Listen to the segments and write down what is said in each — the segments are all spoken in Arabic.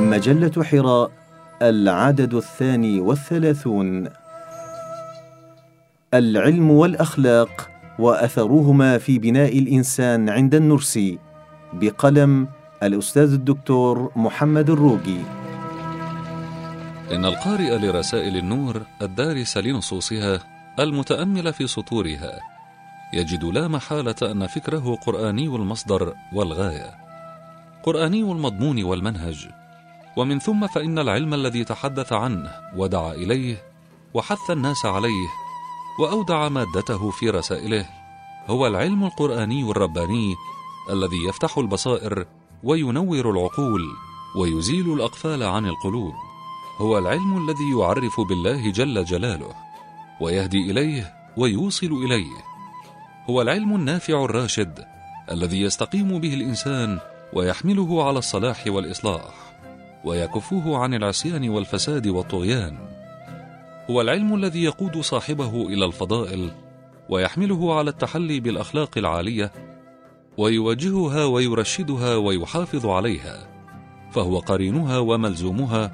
مجلة حراء العدد الثاني والثلاثون. العلم والأخلاق وأثرهما في بناء الإنسان عند النرسي بقلم الأستاذ الدكتور محمد الروقي. إن القارئ لرسائل النور الدارس لنصوصها المتأمل في سطورها يجد لا محالة أن فكره قرآني المصدر والغاية. قرآني المضمون والمنهج ومن ثم فإن العلم الذي تحدث عنه ودعا إليه وحث الناس عليه وأودع مادته في رسائله هو العلم القرآني الرباني الذي يفتح البصائر وينور العقول ويزيل الأقفال عن القلوب. هو العلم الذي يعرف بالله جل جلاله ويهدي إليه ويوصل إليه. هو العلم النافع الراشد الذي يستقيم به الإنسان ويحمله على الصلاح والإصلاح. ويكفه عن العصيان والفساد والطغيان. هو العلم الذي يقود صاحبه إلى الفضائل ويحمله على التحلي بالأخلاق العالية ويوجهها ويرشدها ويحافظ عليها. فهو قرينها وملزومها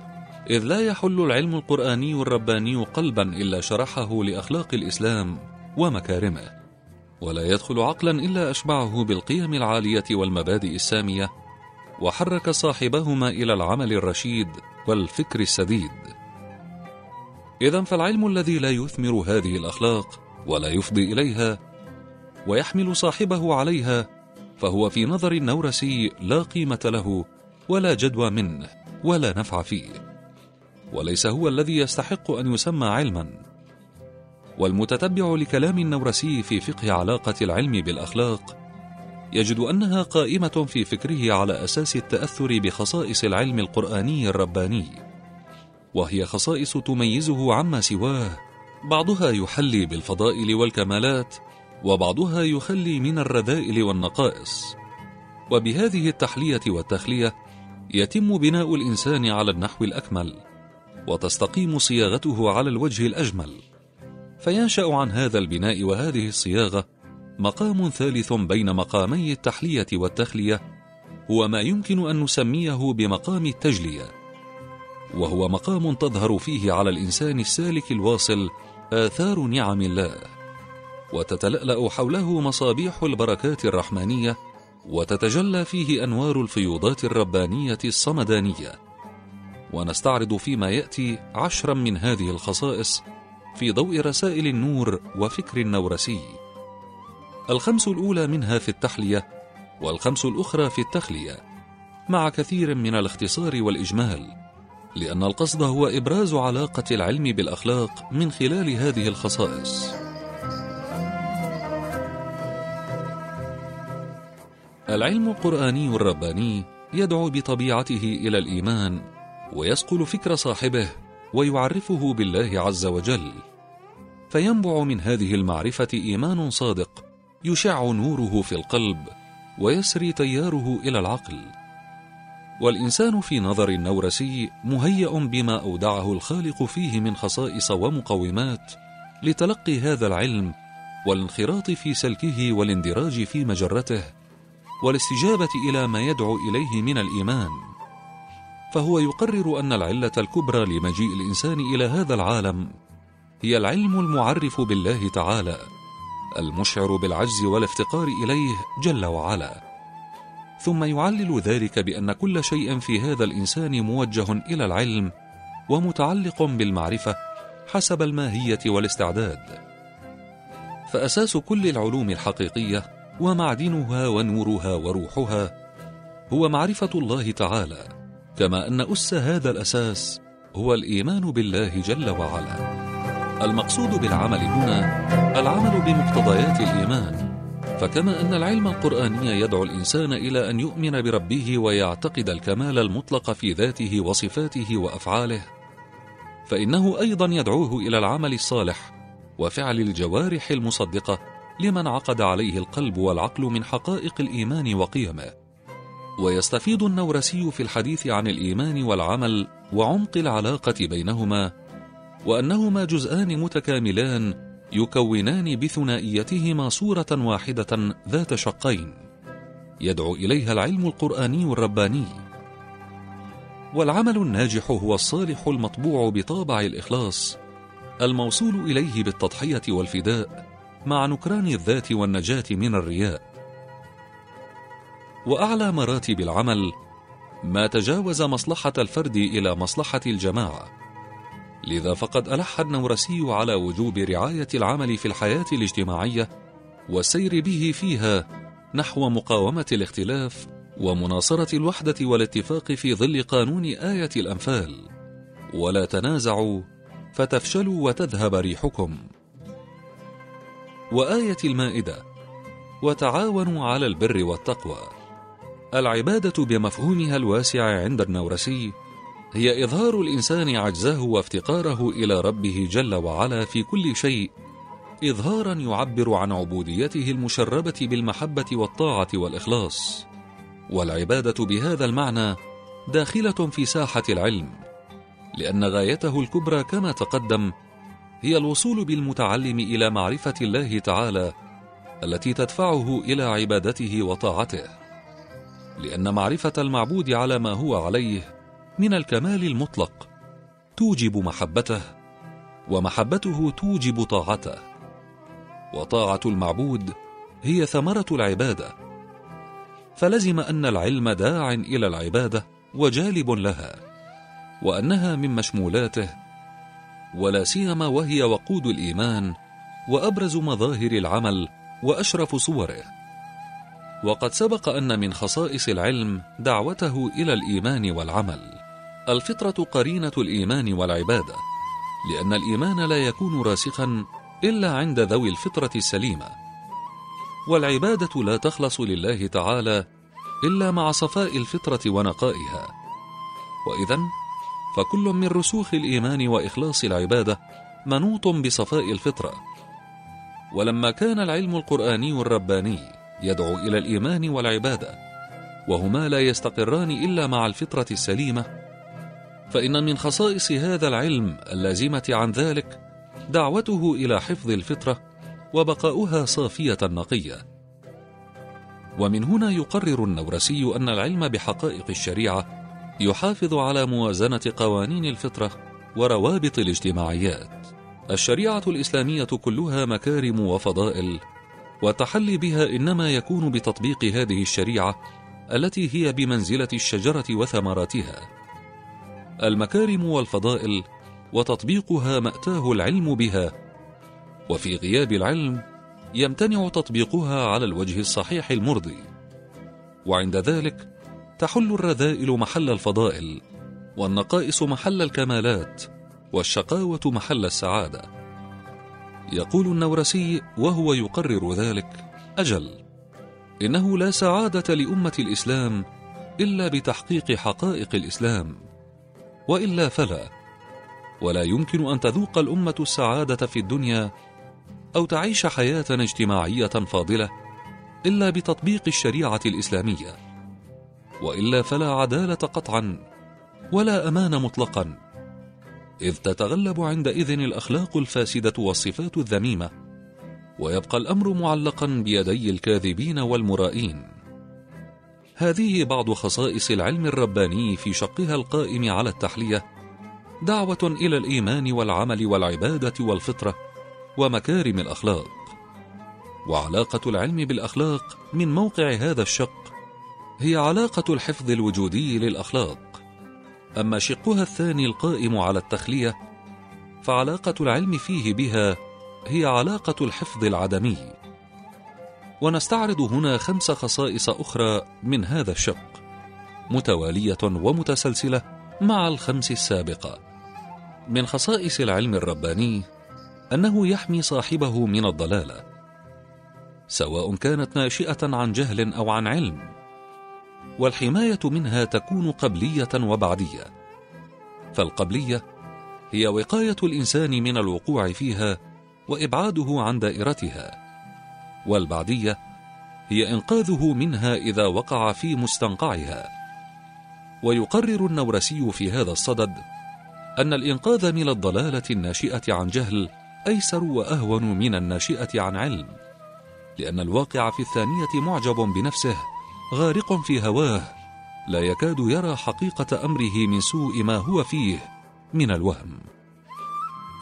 إذ لا يحل العلم القرآني الرباني قلبا إلا شرحه لأخلاق الإسلام ومكارمه. ولا يدخل عقلا إلا أشبعه بالقيم العالية والمبادئ السامية وحرك صاحبهما إلى العمل الرشيد والفكر السديد. إذا فالعلم الذي لا يثمر هذه الأخلاق ولا يفضي إليها ويحمل صاحبه عليها فهو في نظر النورسي لا قيمة له ولا جدوى منه ولا نفع فيه. وليس هو الذي يستحق أن يسمى علما. والمتتبع لكلام النورسي في فقه علاقة العلم بالأخلاق يجد أنها قائمة في فكره على أساس التأثر بخصائص العلم القرآني الرباني وهي خصائص تميزه عما سواه. بعضها يحلي بالفضائل والكمالات وبعضها يخلي من الرذائل والنقائص. وبهذه التحلية والتخلية يتم بناء الإنسان على النحو الأكمل وتستقيم صياغته على الوجه الأجمل. فينشأ عن هذا البناء وهذه الصياغة مقام ثالث بين مقامي التحلية والتخلية هو ما يمكن أن نسميه بمقام التجلية وهو مقام تظهر فيه على الإنسان السالك الواصل آثار نعم الله وتتلألأ حوله مصابيح البركات الرحمانية وتتجلى فيه أنوار الفيوضات الربانية الصمدانية. ونستعرض فيما يأتي عشرا من هذه الخصائص في ضوء رسائل النور وفكر النورسي. الخمس الأولى منها في التحلية والخمس الأخرى في التخلية مع كثير من الاختصار والإجمال لأن القصد هو إبراز علاقة العلم بالأخلاق من خلال هذه الخصائص. العلم القرآني الرباني يدعو بطبيعته إلى الإيمان ويسقل فكر صاحبه ويعرفه بالله عز وجل. فينبع من هذه المعرفة إيمان صادق يشع نوره في القلب ويسري تياره إلى العقل. والإنسان في نظر النورسي مهيأ بما أودعه الخالق فيه من خصائص ومقومات لتلقي هذا العلم والانخراط في سلكه والاندراج في مجرته والاستجابة إلى ما يدعو إليه من الإيمان. فهو يقرر أن العلة الكبرى لمجيء الإنسان إلى هذا العالم هي العلم المعرف بالله تعالى. المشعر بالعجز والافتقار إليه جل وعلا. ثم يعلل ذلك بأن كل شيء في هذا الإنسان موجه إلى العلم ومتعلق بالمعرفة حسب الماهية والاستعداد. فأساس كل العلوم الحقيقية ومعدنها ونورها وروحها هو معرفة الله تعالى كما أن أس هذا الأساس هو الإيمان بالله جل وعلا. المقصود بالعمل هنا العمل بمقتضيات الإيمان. فكما أن العلم القرآني يدعو الإنسان إلى أن يؤمن بربه ويعتقد الكمال المطلق في ذاته وصفاته وأفعاله. فإنه أيضا يدعوه إلى العمل الصالح وفعل الجوارح المصدقة لمن عقد عليه القلب والعقل من حقائق الإيمان وقيمه. ويستفيض النورسي في الحديث عن الإيمان والعمل وعمق العلاقة بينهما وأنهما جزءان متكاملان يكونان بثنائيتهما صورة واحدة ذات شقين. يدعو إليها العلم القرآني الرباني والعمل الناجح هو الصالح المطبوع بطابع الإخلاص الموصول إليه بالتضحية والفداء مع نكران الذات والنجاة من الرياء. وأعلى مراتب العمل ما تجاوز مصلحة الفرد إلى مصلحة الجماعة. لذا فقد ألح النورسي على وجوب رعاية العمل في الحياة الاجتماعية والسير به فيها نحو مقاومة الاختلاف ومناصرة الوحدة والاتفاق في ظل قانون آية الأنفال. ولا تنازعوا فتفشلوا وتذهب ريحكم. وآية المائدة وتعاونوا على البر والتقوى. العبادة بمفهومها الواسع عند النورسي هي إظهار الإنسان عجزه وافتقاره إلى ربه جل وعلا في كل شيء إظهارا يعبر عن عبوديته المشربة بالمحبة والطاعة والإخلاص. والعبادة بهذا المعنى داخلة في ساحة العلم لأن غايته الكبرى كما تقدم هي الوصول بالمتعلم إلى معرفة الله تعالى التي تدفعه إلى عبادته وطاعته. لأن معرفة المعبود على ما هو عليه من الكمال المطلق. توجب محبته ومحبته توجب طاعته. وطاعة المعبود هي ثمرة العبادة. فلزم أن العلم داع إلى العبادة وجالب لها وأنها من مشمولاته. ولا سيما وهي وقود الإيمان وأبرز مظاهر العمل وأشرف صوره. وقد سبق أن من خصائص العلم دعوته إلى الإيمان والعمل. الفطرة قرينة الإيمان والعبادة لأن الإيمان لا يكون راسخا إلا عند ذوي الفطرة السليمة. والعبادة لا تخلص لله تعالى إلا مع صفاء الفطرة ونقائها. وإذا فكل من رسوخ الإيمان وإخلاص العبادة منوط بصفاء الفطرة. ولما كان العلم القرآني الرباني يدعو إلى الإيمان والعبادة وهما لا يستقران إلا مع الفطرة السليمة فإن من خصائص هذا العلم اللازمة عن ذلك دعوته إلى حفظ الفطرة وبقاؤها صافية نقية. ومن هنا يقرر النورسي أن العلم بحقائق الشريعة يحافظ على موازنة قوانين الفطرة وروابط الاجتماعيات. الشريعة الإسلامية كلها مكارم وفضائل والتحلي بها إنما يكون بتطبيق هذه الشريعة التي هي بمنزلة الشجرة وثمراتها. المكارم والفضائل وتطبيقها مأتاه العلم بها. وفي غياب العلم يمتنع تطبيقها على الوجه الصحيح المرضي. وعند ذلك تحل الرذائل محل الفضائل والنقائص محل الكمالات والشقاوة محل السعادة. يقول النورسي وهو يقرر ذلك أجل إنه لا سعادة لأمة الإسلام إلا بتحقيق حقائق الإسلام. وإلا فلا. ولا يمكن أن تذوق الأمة السعادة في الدنيا أو تعيش حياة اجتماعية فاضلة إلا بتطبيق الشريعة الإسلامية. وإلا فلا عدالة قطعا ولا أمان مطلقا. إذ تتغلب عندئذ الأخلاق الفاسدة والصفات الذميمة ويبقى الأمر معلقا بيدي الكاذبين والمرائين. هذه بعض خصائص العلم الرباني في شقها القائم على التحلية. دعوة إلى الإيمان والعمل والعبادة والفطرة ومكارم الأخلاق. وعلاقة العلم بالأخلاق من موقع هذا الشق هي علاقة الحفظ الوجودي للأخلاق. أما شقها الثاني القائم على التخلية فعلاقة العلم فيه بها هي علاقة الحفظ العدمي. ونستعرض هنا خمس خصائص أخرى من هذا الشق متوالية ومتسلسلة مع الخمس السابقة من خصائص العلم الرباني أنه يحمي صاحبه من الضلالة سواء كانت ناشئة عن جهل أو عن علم والحماية منها تكون قبلية وبعدية. فالقبلية هي وقاية الإنسان من الوقوع فيها وإبعاده عن دائرتها. والبعدية هي إنقاذه منها إذا وقع في مستنقعها. ويقرر النورسي في هذا الصدد أن الإنقاذ من الضلالة الناشئة عن جهل أيسر وأهون من الناشئة عن علم لأن الواقع في الثانية معجب بنفسه غارق في هواه لا يكاد يرى حقيقة أمره من سوء ما هو فيه من الوهم.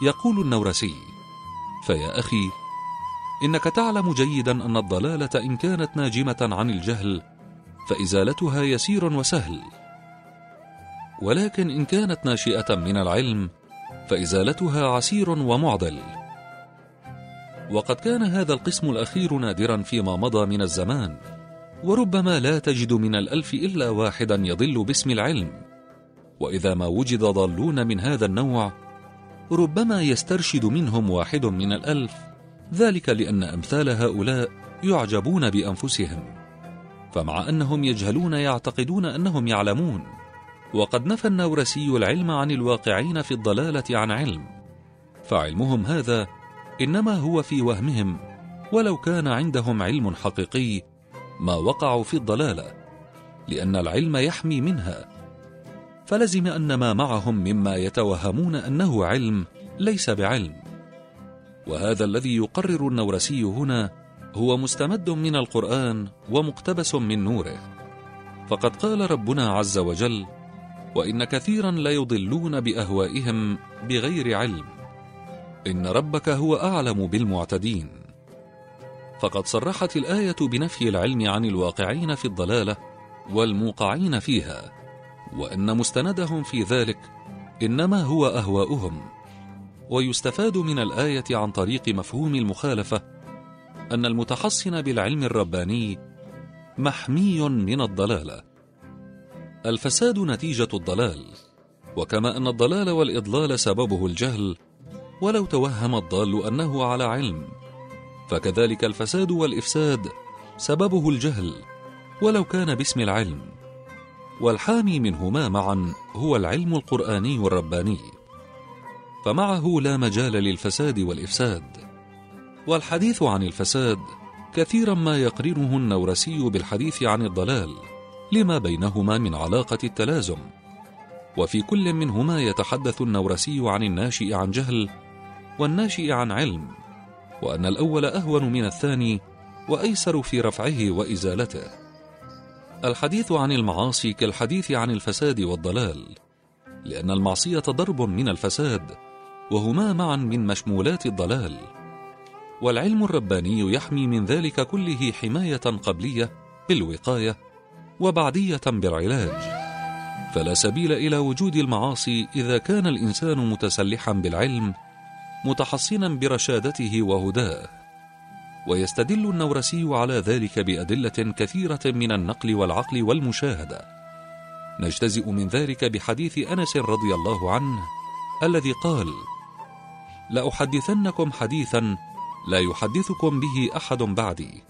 يقول النورسي فيا أخي إنك تعلم جيدا أن الضلالة إن كانت ناجمة عن الجهل فإزالتها يسير وسهل. ولكن إن كانت ناشئة من العلم فإزالتها عسير ومعضل وقد كان هذا القسم الأخير نادرا فيما مضى من الزمان وربما لا تجد من الألف إلا واحدا يضل باسم العلم. وإذا ما وجد ضالون من هذا النوع ربما يسترشد منهم واحد من الألف. ذلك لأن أمثال هؤلاء يعجبون بأنفسهم فمع أنهم يجهلون يعتقدون أنهم يعلمون وقد نفى النورسي العلم عن الواقعين في الضلالة عن علم فعلمهم هذا إنما هو في وهمهم ولو كان عندهم علم حقيقي ما وقعوا في الضلالة لأن العلم يحمي منها. فلزم أن ما معهم مما يتوهمون أنه علم ليس بعلم. وهذا الذي يقرر النورسي هنا هو مستمد من القرآن ومقتبس من نوره. فقد قال ربنا عز وجل وإن كثيرا ليضلون بأهوائهم بغير علم. إن ربك هو أعلم بالمعتدين. فقد صرحت الآية بنفي العلم عن الواقعين في الضلالة والموقعين فيها وأن مستندهم في ذلك إنما هو أهواؤهم. ويستفاد من الآية عن طريق مفهوم المخالفة أن المتحصن بالعلم الرباني محمي من الضلالة. الفساد نتيجة الضلال وكما أن الضلال والإضلال سببه الجهل ولو توهم الضال أنه على علم فكذلك الفساد والإفساد سببه الجهل ولو كان باسم العلم. والحامي منهما معا هو العلم القرآني الرباني فمعه لا مجال للفساد والإفساد. والحديث عن الفساد كثيرا ما يقرنه النورسي بالحديث عن الضلال لما بينهما من علاقة التلازم. وفي كل منهما يتحدث النورسي عن الناشئ عن جهل والناشئ عن علم وأن الأول أهون من الثاني وأيسر في رفعه وإزالته. الحديث عن المعاصي كالحديث عن الفساد والضلال لأن المعصية ضرب من الفساد وهما معا من مشمولات الضلال. والعلم الرباني يحمي من ذلك كله حماية قبلية بالوقاية وبعدية بالعلاج. فلا سبيل إلى وجود المعاصي إذا كان الإنسان متسلحا بالعلم متحصنا برشادته وهداه. ويستدل النورسي على ذلك بأدلة كثيرة من النقل والعقل والمشاهدة. نجتزئ من ذلك بحديث أنس رضي الله عنه الذي قال لأحدثنكم حديثا لا يحدثكم به أحد بعدي.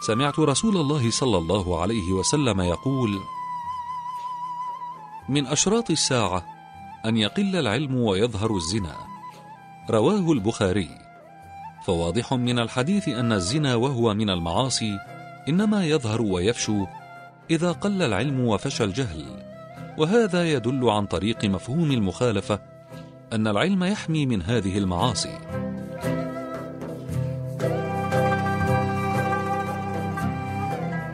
سمعت رسول الله صلى الله عليه وسلم يقول من أشراط الساعة أن يقل العلم ويظهر الزنا. رواه البخاري. فواضح من الحديث أن الزنا وهو من المعاصي إنما يظهر ويفشو إذا قل العلم وفشى الجهل. وهذا يدل عن طريق مفهوم المخالفة أن العلم يحمي من هذه المعاصي.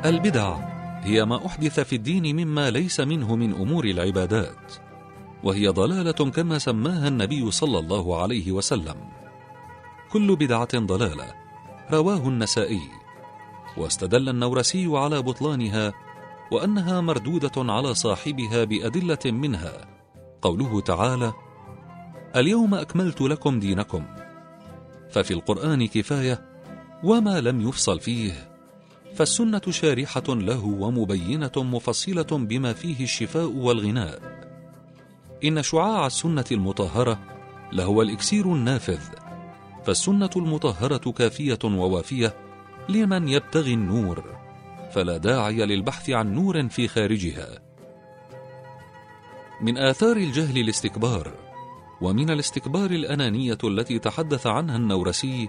البدع هي ما أحدث في الدين مما ليس منه من أمور العبادات وهي ضلالة كما سماها النبي صلى الله عليه وسلم. كل بدعة ضلالة رواه النسائي. واستدل النورسي على بطلانها وأنها مردودة على صاحبها بأدلة منها. قوله تعالى اليوم أكملت لكم دينكم. ففي القرآن كفاية وما لم يفصل فيه. فالسنة شارحة له ومبينة مفصلة بما فيه الشفاء والغناء. إن شعاع السنة المطهرة لهو الإكسير النافذ. فالسنة المطهرة كافية ووافية لمن يبتغي النور فلا داعي للبحث عن نور في خارجها. من آثار الجهل الاستكبار ومن الاستكبار الأنانية التي تحدث عنها النورسي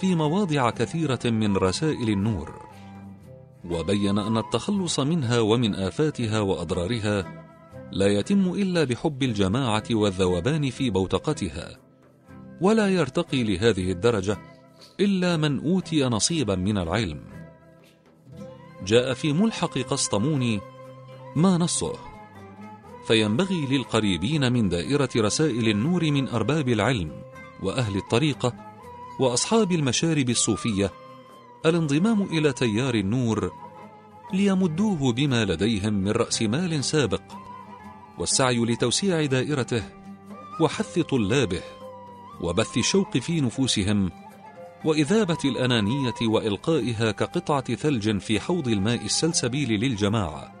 في مواضع كثيرة من رسائل النور. وبين أن التخلص منها ومن آفاتها وأضرارها لا يتم إلا بحب الجماعة والذوبان في بوتقتها ولا يرتقي لهذه الدرجة إلا من أوتي نصيبا من العلم. جاء في ملحق قسطموني ما نصه. فينبغي للقريبين من دائرة رسائل النور من أرباب العلم وأهل الطريقة وأصحاب المشارب الصوفية الانضمام إلى تيار النور ليمدوه بما لديهم من رأس مال سابق والسعي لتوسيع دائرته وحث طلابه وبث الشوق في نفوسهم وإذابة الأنانية وإلقائها كقطعة ثلج في حوض الماء السلسبيل للجماعة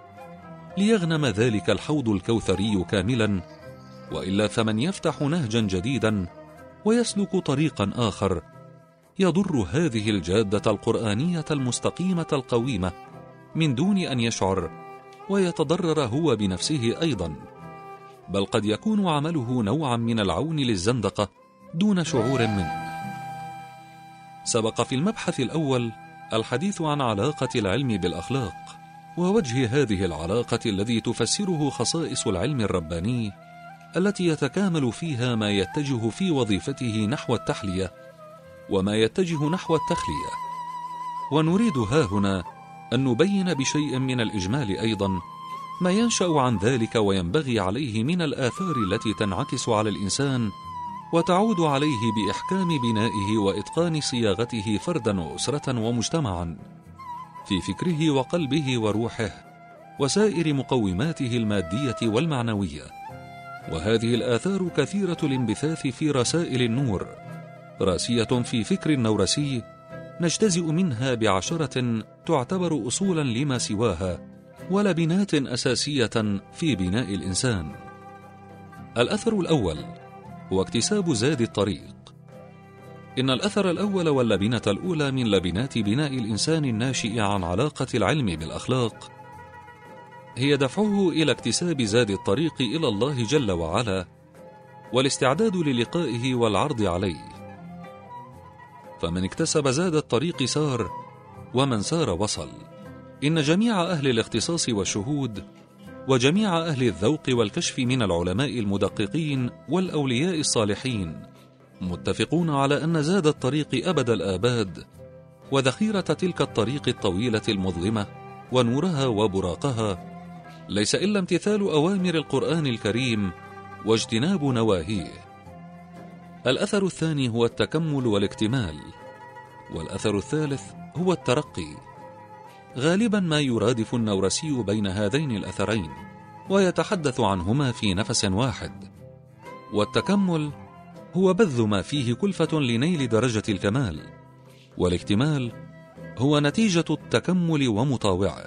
ليغنم ذلك الحوض الكوثري كاملا وإلا فمن يفتح نهجا جديدا ويسلك طريقا آخر يضر هذه الجادة القرآنية المستقيمة القويمة من دون أن يشعر ويتضرر هو بنفسه أيضا. بل قد يكون عمله نوعا من العون للزندقة دون شعور منه. سبق في المبحث الأول الحديث عن علاقة العلم بالأخلاق. ووجه هذه العلاقة الذي تفسره خصائص العلم الرباني التي يتكامل فيها ما يتجه في وظيفته نحو التحلية وما يتجه نحو التخلية. ونريد ها هنا أن نبين بشيء من الإجمال أيضا ما ينشأ عن ذلك وينبغي عليه من الآثار التي تنعكس على الإنسان وتعود عليه بإحكام بنائه وإتقان صياغته فردا وأسرة ومجتمعا. في فكره وقلبه وروحه وسائر مقوماته المادية والمعنوية. وهذه الآثار كثيرة الانبثاث في رسائل النور. راسية في فكر النورسي نجتزئ منها بعشرة تعتبر أصولا لما سواها ولبنات أساسية في بناء الإنسان. الأثر الأول هو اكتساب زاد الطريق. إن الأثر الأول واللبنة الأولى من لبنات بناء الإنسان الناشئ عن علاقة العلم بالأخلاق هي دفعه إلى اكتساب زاد الطريق إلى الله جل وعلا والاستعداد للقائه والعرض عليه. فمن اكتسب زاد الطريق سار ومن سار وصل. إن جميع أهل الاختصاص والشهود وجميع أهل الذوق والكشف من العلماء المدققين والأولياء الصالحين متفقون على أن زاد الطريق أبد الآباد وذخيرة تلك الطريق الطويلة المظلمة ونورها وبراقها ليس إلا امتثال أوامر القرآن الكريم واجتناب نواهيه. الأثر الثاني هو التكمل والاكتمال والأثر الثالث هو الترقي. غالبا ما يرادف النورسي بين هذين الأثرين ويتحدث عنهما في نفس واحد والتكمل هو بذل ما فيه كلفة لنيل درجة الكمال والاكتمال هو نتيجة التكمل ومطاوعة.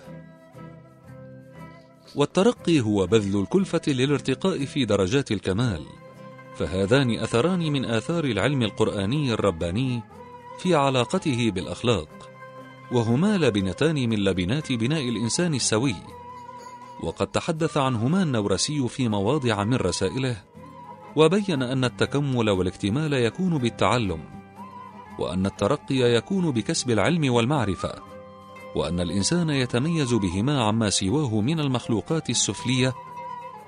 والترقي هو بذل الكلفة للارتقاء في درجات الكمال فهذان أثران من آثار العلم القرآني الرباني في علاقته بالأخلاق وهما لبنتان من لبنات بناء الإنسان السوي. وقد تحدث عنهما النورسي في مواضع من رسائله وبين أن التكمل والاكتمال يكون بالتعلم وأن الترقي يكون بكسب العلم والمعرفة وأن الإنسان يتميز بهما عما سواه من المخلوقات السفلية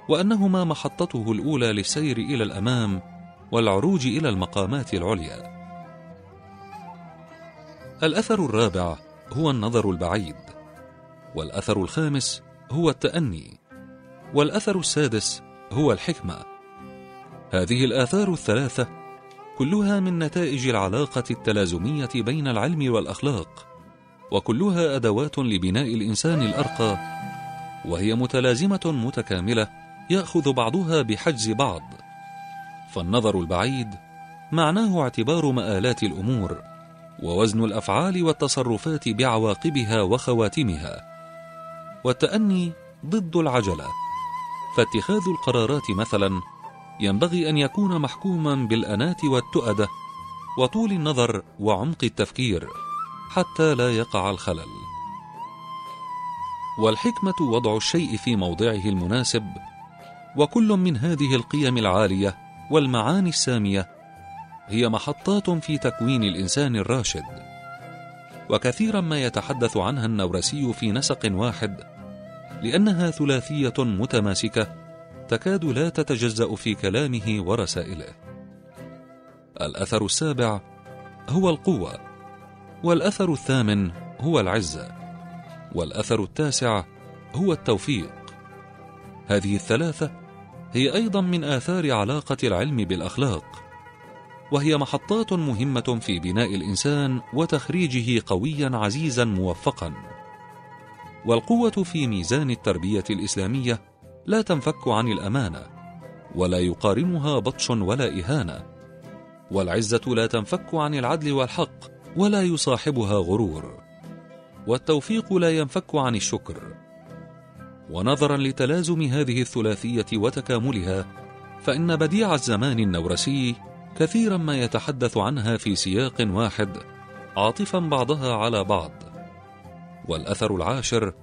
وأنهما محطته الأولى للسير إلى الأمام والعروج إلى المقامات العليا. الأثر الرابع هو النظر البعيد والأثر الخامس هو التأني والأثر السادس هو الحكمة. هذه الآثار الثلاثة كلها من نتائج العلاقة التلازمية بين العلم والأخلاق وكلها أدوات لبناء الإنسان الأرقى وهي متلازمة متكاملة يأخذ بعضها بحجز بعض. فالنظر البعيد معناه اعتبار مآلات الأمور ووزن الأفعال والتصرفات بعواقبها وخواتمها. والتأني ضد العجلة. فاتخاذ القرارات مثلا ينبغي أن يكون محكوما بالأنات والتؤدة وطول النظر وعمق التفكير حتى لا يقع الخلل. والحكمة وضع الشيء في موضعه المناسب وكل من هذه القيم العالية والمعاني السامية هي محطات في تكوين الإنسان الراشد. وكثيرا ما يتحدث عنها النورسي في نسق واحد لأنها ثلاثية متماسكة تكاد لا تتجزأ في كلامه ورسائله. الأثر السابع هو القوة والأثر الثامن هو العزة والأثر التاسع هو التوفيق. هذه الثلاثة هي أيضا من آثار علاقة العلم بالأخلاق وهي محطات مهمة في بناء الإنسان وتخريجه قويا عزيزا موفقا. والقوة في ميزان التربية الإسلامية لا تنفك عن الأمانة ولا يقارنها بطش ولا إهانة والعزة لا تنفك عن العدل والحق ولا يصاحبها غرور والتوفيق لا ينفك عن الشكر. ونظرا لتلازم هذه الثلاثية وتكاملها فإن بديع الزمان النورسي كثيرا ما يتحدث عنها في سياق واحد عاطفا بعضها على بعض. والأثر العاشر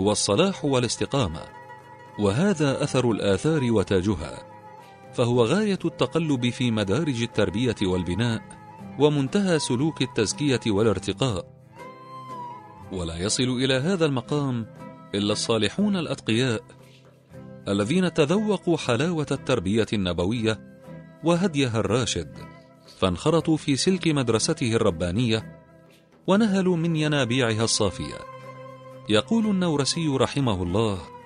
هو الصلاح والاستقامة. وهذا أثر الآثار وتاجها فهو غاية التقلب في مدارج التربية والبناء ومنتهى سلوك التزكية والارتقاء. ولا يصل إلى هذا المقام إلا الصالحون الأتقياء الذين تذوقوا حلاوة التربية النبوية وهديها الراشد فانخرطوا في سلك مدرسته الربانية ونهلوا من ينابيعها الصافية. يقول النورسي رحمه الله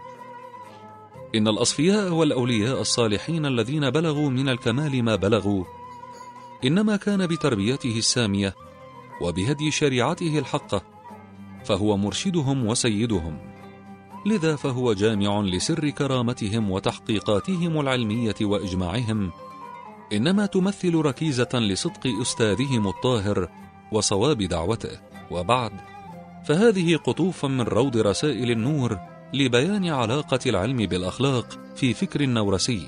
إن الأصفياء والأولياء الصالحين الذين بلغوا من الكمال ما بلغوا. إنما كان بتربيته السامية وبهدي شريعته الحقة فهو مرشدهم وسيدهم. لذا فهو جامع لسر كرامتهم وتحقيقاتهم العلمية وإجماعهم. إنما تمثل ركيزة لصدق أستاذهم الطاهر وصواب دعوته. وبعد فهذه قطوف من روض رسائل النور لبيان علاقة العلم بالأخلاق في فكر النورسي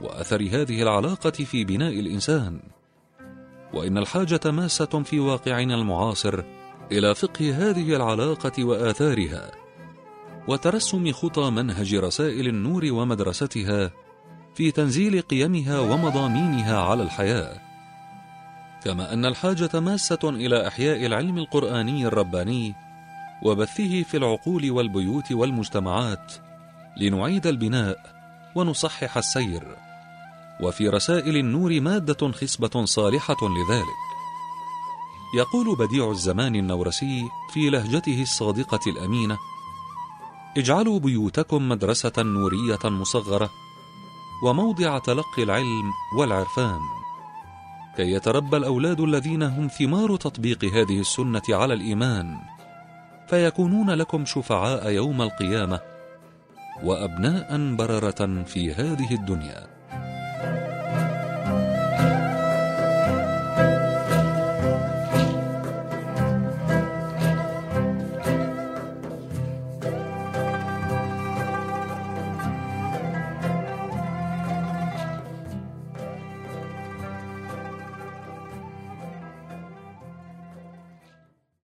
وأثر هذه العلاقة في بناء الإنسان. وإن الحاجة ماسة في واقعنا المعاصر إلى فقه هذه العلاقة وآثارها وترسم خطى منهج رسائل النور ومدرستها في تنزيل قيمها ومضامينها على الحياة. كما أن الحاجة ماسة إلى إحياء العلم القرآني الرباني وبثه في العقول والبيوت والمجتمعات لنعيد البناء ونصحح السير. وفي رسائل النور مادة خصبة صالحة لذلك. يقول بديع الزمان النورسي في لهجته الصادقة الأمينة اجعلوا بيوتكم مدرسة نورية مصغرة وموضع تلقي العلم والعرفان. كي يتربى الأولاد الذين هم ثمار تطبيق هذه السنة على الإيمان فيكونون لكم شفعاء يوم القيامة وأبناء بررة في هذه الدنيا.